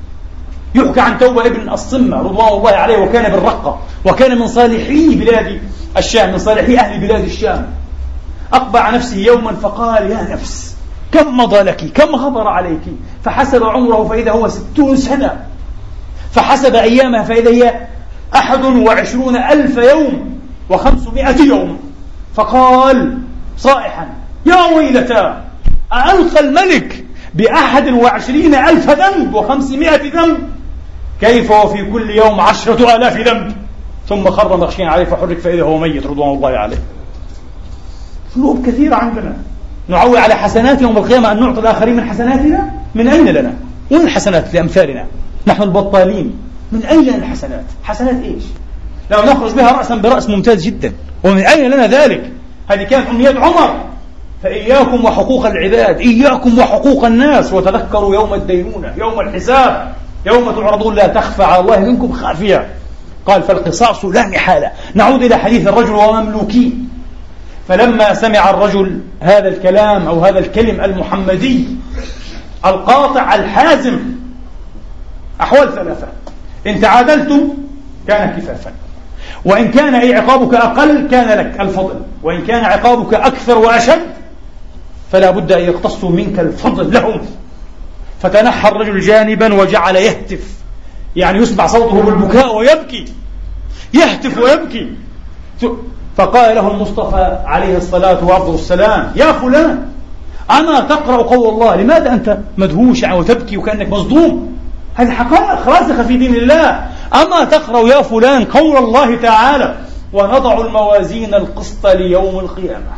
يحكى عن توبة ابن الصمة رضوان الله عليه وكان بالرقة وكان من صالحي بلاد الشام من صالحي أهل بلاد الشام. أقبع نفسه يوما فقال يا نفس كم مضى لك؟ كم غبر عليك؟ فحسب عمره فإذا هو ستون سنة. فحسب أيامها فإذا هي أحد وعشرون ألف يوم وخمسمائة يوم. فقال صائحا يا ويلتا أألقى الملك بأحد وعشرين ألف ذنب وخمسمائة ذنب؟ كيف وفي كل يوم عشرة آلاف ذنب؟ ثم خر مغشيا عليه فحرك فإذا هو ميت رضوان الله عليه. ذنوب كثيرة عندنا. نعول على حسنات يوم القيامة أن نعطي الآخرين من حسناتنا؟ من أين لنا؟ وين الحسنات لأمثالنا؟ نحن البطالين. من أين لنا الحسنات؟ حسنات إيش؟ لو نخرج بها رأسا برأس ممتاز جدا. ومن أين لنا ذلك؟ هذه كانت أمنية عمر. فإياكم وحقوق العباد إياكم وحقوق الناس. وتذكروا يوم الدينونة يوم الحساب يوم تعرضون لا تخفى على الله منكم خافية. قال فالقصاص لا محالة. نعود إلى حديث الرجل ومملوكيه فلما سمع الرجل هذا الكلام أو هذا الكلم المحمدي القاطع الحازم أحوال ثلاثة. إن تعادلتم كان كفافا. وإن كان أي عقابك أقل كان لك الفضل. وإن كان عقابك أكثر وأشد فلا بد أن يقتصوا منك الفضل لهم. فتنحى الرجل جانبا وجعل يهتف. يعني يسمع صوته بالبكاء ويبكي. يهتف ويبكي. فقال له المصطفى عليه الصلاة والسلام يا فلان أما تقرأ قول الله لماذا أنت مدهوش وتبكي وكأنك مصدوم؟ هذه حقائق راسخة في دين الله. أما تقرأ يا فلان قول الله تعالى ونضع الموازين القسط ليوم القيامة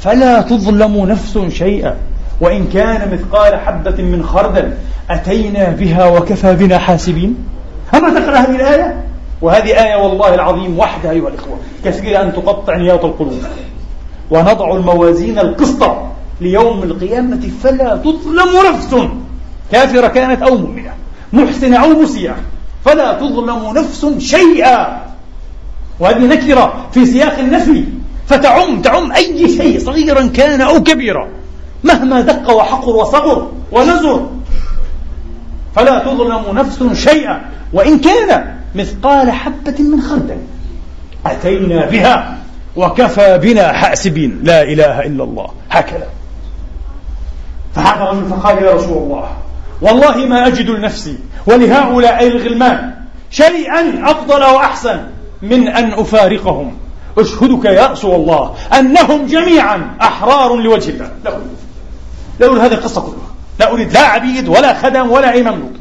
فلا تظلم نفس شيئا. وإن كان مثقال حبة من خردل أتينا بها وكفى بنا حاسبين. أما تقرأ هذه الآية؟ وهذه آية والله العظيم وحدها أيها الإخوة. كثير أن تقطع نياط القلوب. ونضع الموازين القسط ليوم القيامة فلا تظلم نفس. كافرة كانت أو مؤمنة. محسنة أو مسيئة فلا تظلم نفس شيئا. وهذه نكرة في سياق النفي. فتعم تعم أي شيء صغيرا كان أو كبيرا. مهما دق وحقر وصغر ونزر. فلا تظلم نفس شيئا. وإن كان مثقال حبة من خردل. أتينا بها وكفى بنا حاسبين. لا إله إلا الله. هكذا. فهذا الرجل فقال يا رسول الله. والله ما أجد لنفسي ولهؤلاء الغلمان شيئا أفضل وأحسن من أن أفارقهم. أشهدك يا رسول الله أنهم جميعا أحرار لوجه الله. لا أريد. لا أريد هذه القصة كلها. لا أريد لا عبيد ولا خدم ولا أي مملوك.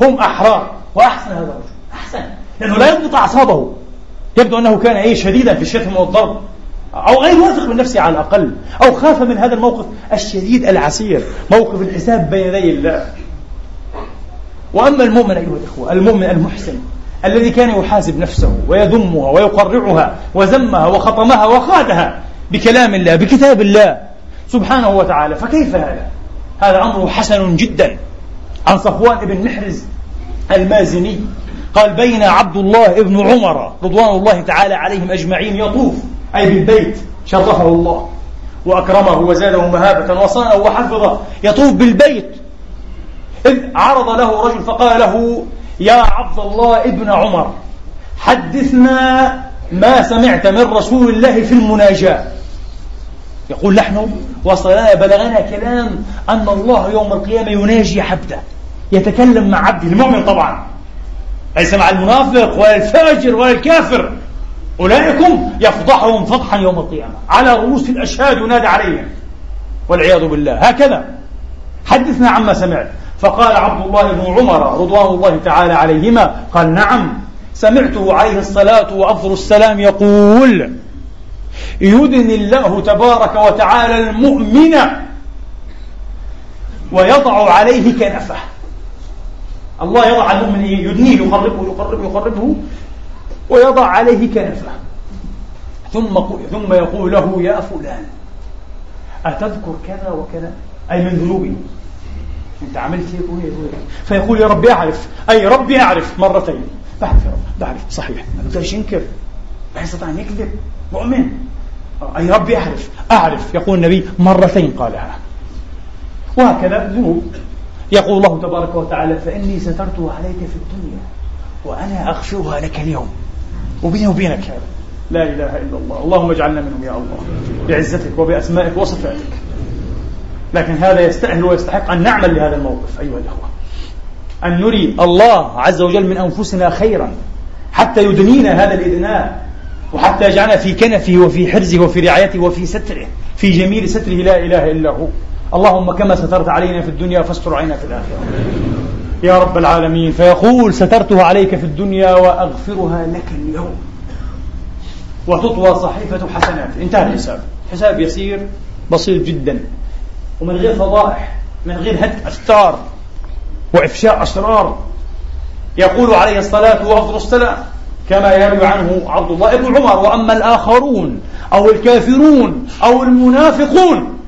هم أحرار. وأحسن هذا الرجل. أحسن. لأنه لا يضبط أعصابه. يبدو أنه كان أي شديدا في الشتم والضرب. أو غير واثق من نفسه على الأقل. أو خاف من هذا الموقف الشديد العسير. موقف الحساب بين يدي الله. وأما المؤمن أيها الإخوة المؤمن المحسن الذي كان يحاسب نفسه ويذمها ويقرعها وذمها وخطمها وخادها بكلام الله بكتاب الله سبحانه وتعالى فكيف هذا؟ هذا أمر حسن جدا عن صفوان بن محرز المازني قال بين عبد الله بن عمر رضوان الله تعالى عليهم أجمعين يطوف أي بالبيت شرفه الله وأكرمه وزاده مهابة وصانه وحفظه يطوف بالبيت إذ عرض له رجل فقال له يا عبد الله ابن عمر حدثنا ما سمعت من رسول الله في المناجاة. يقول نحن وصلنا بلغنا كلام أن الله يوم القيامة يناجي عبده يتكلم مع عبده المؤمن طبعا. ليس مع المنافق ولا الفاجر ولا الكافر أولئكم يفضحهم فضحا يوم القيامة. على رؤوس الأشهاد ينادى عليهم والعياذ بالله. هكذا. حدثنا عما سمعت. فقال عبد الله بن عمر رضوان الله تعالى عليهما قال نعم سمعته عليه الصلاة وأفضل السلام يقول يدني الله تبارك وتعالى المؤمن ويضع عليه كنفه. الله يضع المؤمن يدنيه يقربه يقربه يقربه ويضع عليه كنفه. ثم ثم يقول له يا فلان أتذكر كذا وكذا؟ أي من ذنوبي أنت عملت هيك وهيك وهيك فيقول يا ربي أعرف. أي ربي أعرف مرتين. بعرف يا رب بعرف صحيح. ما بقدرش ينكر؟ ما يستطيع أن يكذب. مؤمن. أي ربي أعرف. أعرف. يقول النبي مرتين قالها. وهكذا ذنوب. يقول الله تبارك وتعالى فإني سترته عليك في الدنيا وأنا أغفرها لك اليوم. وبيني وبينك هذا لا إله إلا الله. اللهم اجعلنا منهم يا الله. بعزتك وبأسمائك وصفاتك. لكن هذا يستأهل ويستحق أن نعمل لهذا الموقف أيها الأخوة. أن نري الله عز وجل من أنفسنا خيرا حتى يدنينا هذا الإدناء وحتى يجعلنا في كنفه وفي حرزه وفي رعايته وفي ستره في جميل ستره لا إله إلا هو. اللهم كما سترت علينا في الدنيا فاستر علينا في الآخرة. يا رب العالمين فيقول سترته عليك في الدنيا وأغفرها لك اليوم. وتطوى صحيفة حسنات. انتهى الحساب. حساب يسير بسيط جدا. ومن غير فضائح من غير هتك أستار وإفشاء أسرار. يقول عليه الصلاة وأفضل السلام كما يروي عنه عبد الله بن عمر وأما الآخرون أو الكافرون أو المنافقون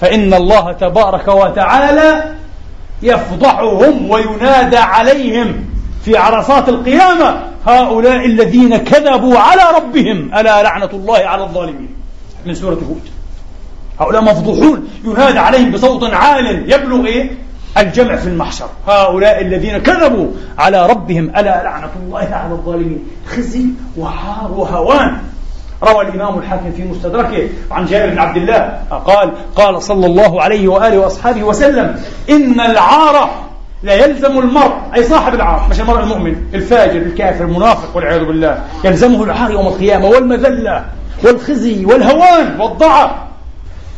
فإن الله تبارك وتعالى يفضحهم وينادى عليهم في عرصات القيامة هؤلاء الذين كذبوا على ربهم ألا لعنة الله على الظالمين. من سورة هود. هؤلاء مفضوحون. ينادى عليهم بصوت عال يبلغ إيه؟ الجمع في المحشر. هؤلاء الذين كذبوا على ربهم ألا لعنة الله على الظالمين. خزي وعار وهوان. روى الإمام الحاكم في مستدركه عن جابر بن عبد الله قال قال صلى الله عليه وآله وأصحابه وسلم إن العار لا يلزم المرء أي صاحب العار مش المرء المؤمن الفاجر الكافر المنافق والعياذ بالله يلزمه العار يوم القيامة والمذلة والخزي والهوان والضعف.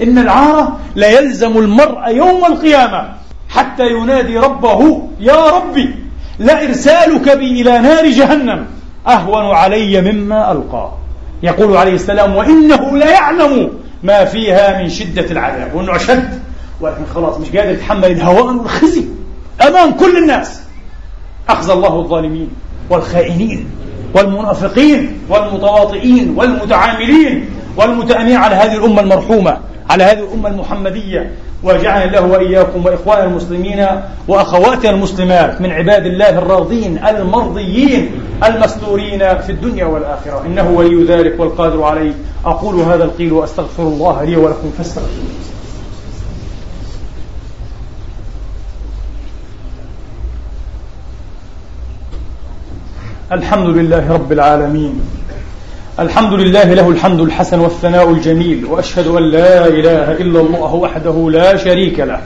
إن العار لا يلزم المرء يوم القيامة حتى ينادي ربه يا ربي لإرسالك بي إلى نار جهنم أهون علي مما ألقى. يقول عليه السلام وإنه لا يعلم ما فيها من شدة العذاب. وأنه أشد. ولكن خلاص مش قادر يتحمل الهوان والخزي أمام كل الناس. أخزى الله الظالمين والخائنين والمنافقين والمتواطئين والمتعاملين والمتأمين على هذه الأمة المرحومة. على هذه الأمة المحمدية وجعل الله وإياكم وإخوان المسلمين وأخواتنا المسلمات من عباد الله الراضين المرضيين المستورين في الدنيا والآخرة. إنه ولي ذلك والقادر عليه. أقول هذا القيل وأستغفر الله لي ولكم. فاستغفروه. الحمد لله رب العالمين. الحمد لله له الحمد الحسن والثناء الجميل وأشهد أن لا إله إلا الله وحده لا شريك له.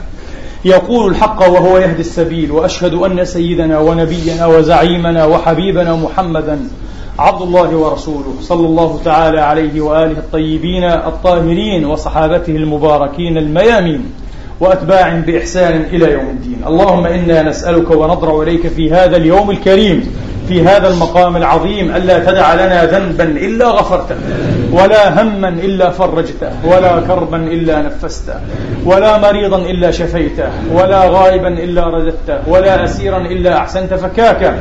يقول الحق وهو يهدي السبيل وأشهد أن سيدنا ونبينا وزعيمنا وحبيبنا محمدا عبد الله ورسوله صلى الله تعالى عليه وآله الطيبين الطاهرين وصحابته المباركين الميامين وأتباع بإحسان إلى يوم الدين. اللهم إنا نسألك ونضرع إليك في هذا اليوم الكريم في هذا المقام العظيم ألا تدع لنا ذنبا إلا غفرته ولا هما إلا فرجته ولا كربا إلا نفسته ولا مريضا إلا شفيته ولا غائبا إلا رددته ولا أسيرا إلا أحسنت فكاكه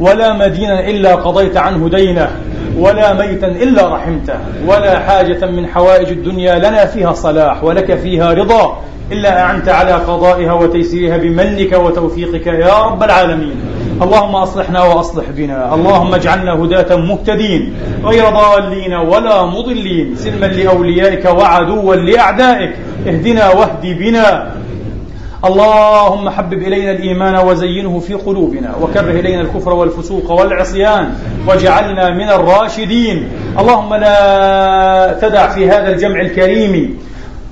ولا مدينا إلا قضيت عنه دينه ولا ميتا إلا رحمته ولا حاجة من حوائج الدنيا لنا فيها صلاح ولك فيها رضا إلا أعنت على قضائها وتيسيرها بمنك وتوفيقك يا رب العالمين. اللهم أصلحنا وأصلح بنا. اللهم اجعلنا هداة مهتدين. غير ضالين ولا مضلين. سلما لأوليائك وعدوا لأعدائك. اهدنا واهد بنا. اللهم حبب إلينا الإيمان وزينه في قلوبنا. وكره إلينا الكفر والفسوق والعصيان. واجعلنا من الراشدين. اللهم لا تدع في هذا الجمع الكريم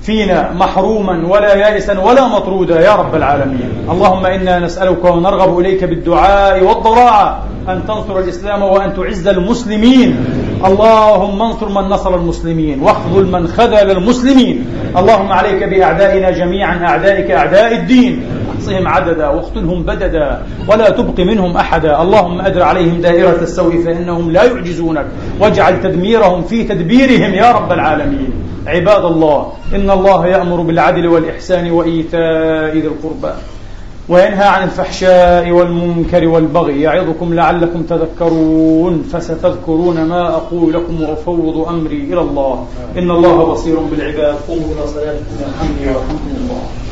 فينا محروما ولا يائسا ولا مطرودا يا رب العالمين. اللهم إنا نسألك ونرغب إليك بالدعاء والضراعه أن تنصر الإسلام وأن تعز المسلمين. اللهم انصر من نصر المسلمين واخذل من خذل المسلمين. اللهم عليك بأعدائنا جميعا أعدائك أعداء الدين. احصهم عددا واقتلهم بددا ولا تبق منهم أحدا. اللهم أدر عليهم دائرة السوء فإنهم لا يعجزونك. واجعل تدميرهم في تدبيرهم يا رب العالمين. عباد الله إن الله يأمر بالعدل والإحسان وإيتاء ذي القربى وينهى عن الفحشاء والمنكر والبغي. يعظكم لعلكم تذكرون فستذكرون ما أقول لكم وأفوض أمري إلى الله. إن الله بصير بالعباد. قوموا إلى صلاتكم. الحمد ورحمة الله